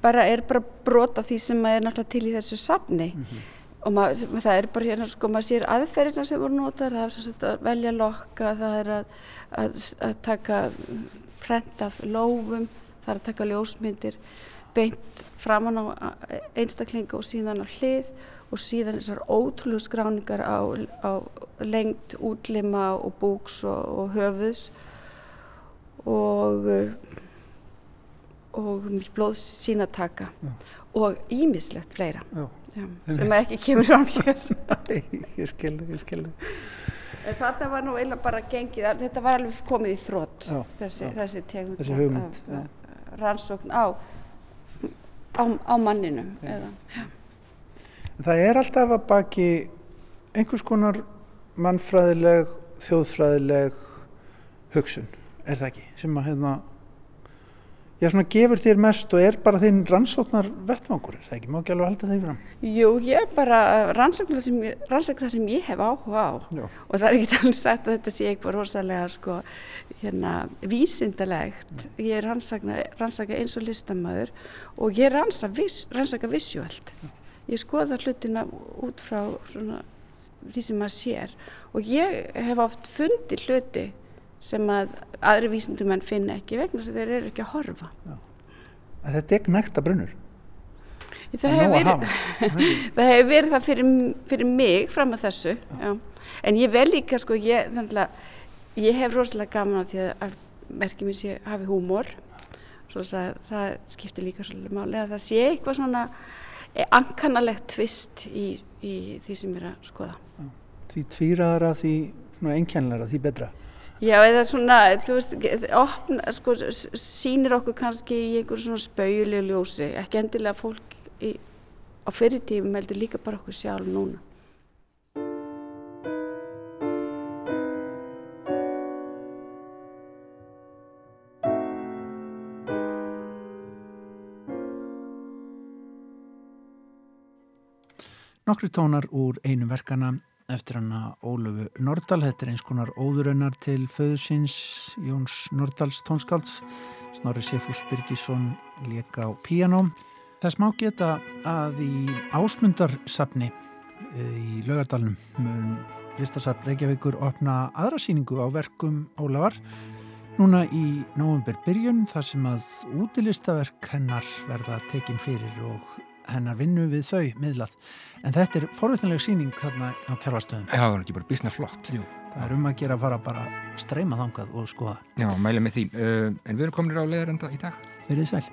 L: bara er bara brot af því sem er náttúrulega til í þessu safni. Og mað, það er bara hérna, sko, maður sér aðferðina sem voru notar, það er að velja lokka, það er að, að, að taka prent af lófum, það er að taka ljósmyndir beint framan á einstaklinga og síðan á hlið og síðan þessar ótrúlega skráningar á, á lengt útlima og búks og, og höfuðs og og blóð sína taka
B: Já.
L: og ímislegt fleira
B: Já.
L: Já, sem ekki kemur fram hér
B: Nei, ég skilði, ég skilði.
L: Þetta var nú eiginlega bara gengið, þetta var alveg komið í þrótt,
B: Já,
L: þessi,
B: já.
L: þessi tegund
B: Þessi
L: af-
B: hugmynd,
L: af, rannsókn á, á, á manninum. Eða,
B: En Það er alltaf að baki einhvers konar mannfræðileg, þjóðfræðileg hugsun, er það ekki? Sem að hérna, já svona gefur þér mest og er bara þinn rannsóknar vettvangur, er það ekki? Má ekki alveg halda þeir fram?
L: jú, ég bara rannsókn það sem, ég- rannsókn það sem ég hef áhuga á
B: Já.
L: og það er ekki alveg sagt að þetta sé eitthvað rosalega sko, hérna, vísindalegt. Ég er rannsaka, rannsaka eins og listamæður og ég rannsaka, vis, rannsaka visuelt. Ég skoða hlutina út frá svona, því sem maður sér og ég hef oft fundið hluti sem að aðri vísindumenn finna ekki vegna þess að þeir eru ekki að horfa.
B: Að þetta er nægta brunnur.
L: Það
B: Það er
L: hefur
B: að
L: verið, það hefur verið það fyrir, fyrir mig fram að þessu. Já. En ég vel líka, sko, ég, að ég hef rosalega gaman af því að- að merkjum mér sé hafi húmor. Svo að það skiptir líka svolítið máli að það sé eitthvað svona ankannalegt tvist í, í því sem ég er að skoða.
B: Því tvíraðara, því svona einkennlara, því betra.
L: Já, eða svona, þú veist, opna, sko, s- sýnir okkur kannski í einhverju svona spauðulegu ljósi, ekki endilega fólk í, á fyrirtífum heldur líka bara okkur sjálf núna.
B: Nokkri tónar úr einu verkana eftir hana Ólöfu Nordal. Þetta er eins konar óðurinnar til föðusins Jóns Nordals tónskálds. Snorri Sefús Birgisson leka á píanóm. Þess má geta að í ásmundarsafni í laugardalnum mun listasafn Reykjavíkur opna aðra síningu á verkum Ólafar núna í nóvember byrjun þar sem að útilistaverk hennar verða tekin fyrir og hennar vinnu við þau miðlað. En þetta er forvitnileg síning þarna á kjærfastöðum.
A: Já, það er ekki bara bísna flott.
B: Jú, það er um að gera að fara bara streyma þangað og skoða.
A: Já, mæla með því. Uh, en við erum komin á leðarenda í dag.
B: Verið sæl.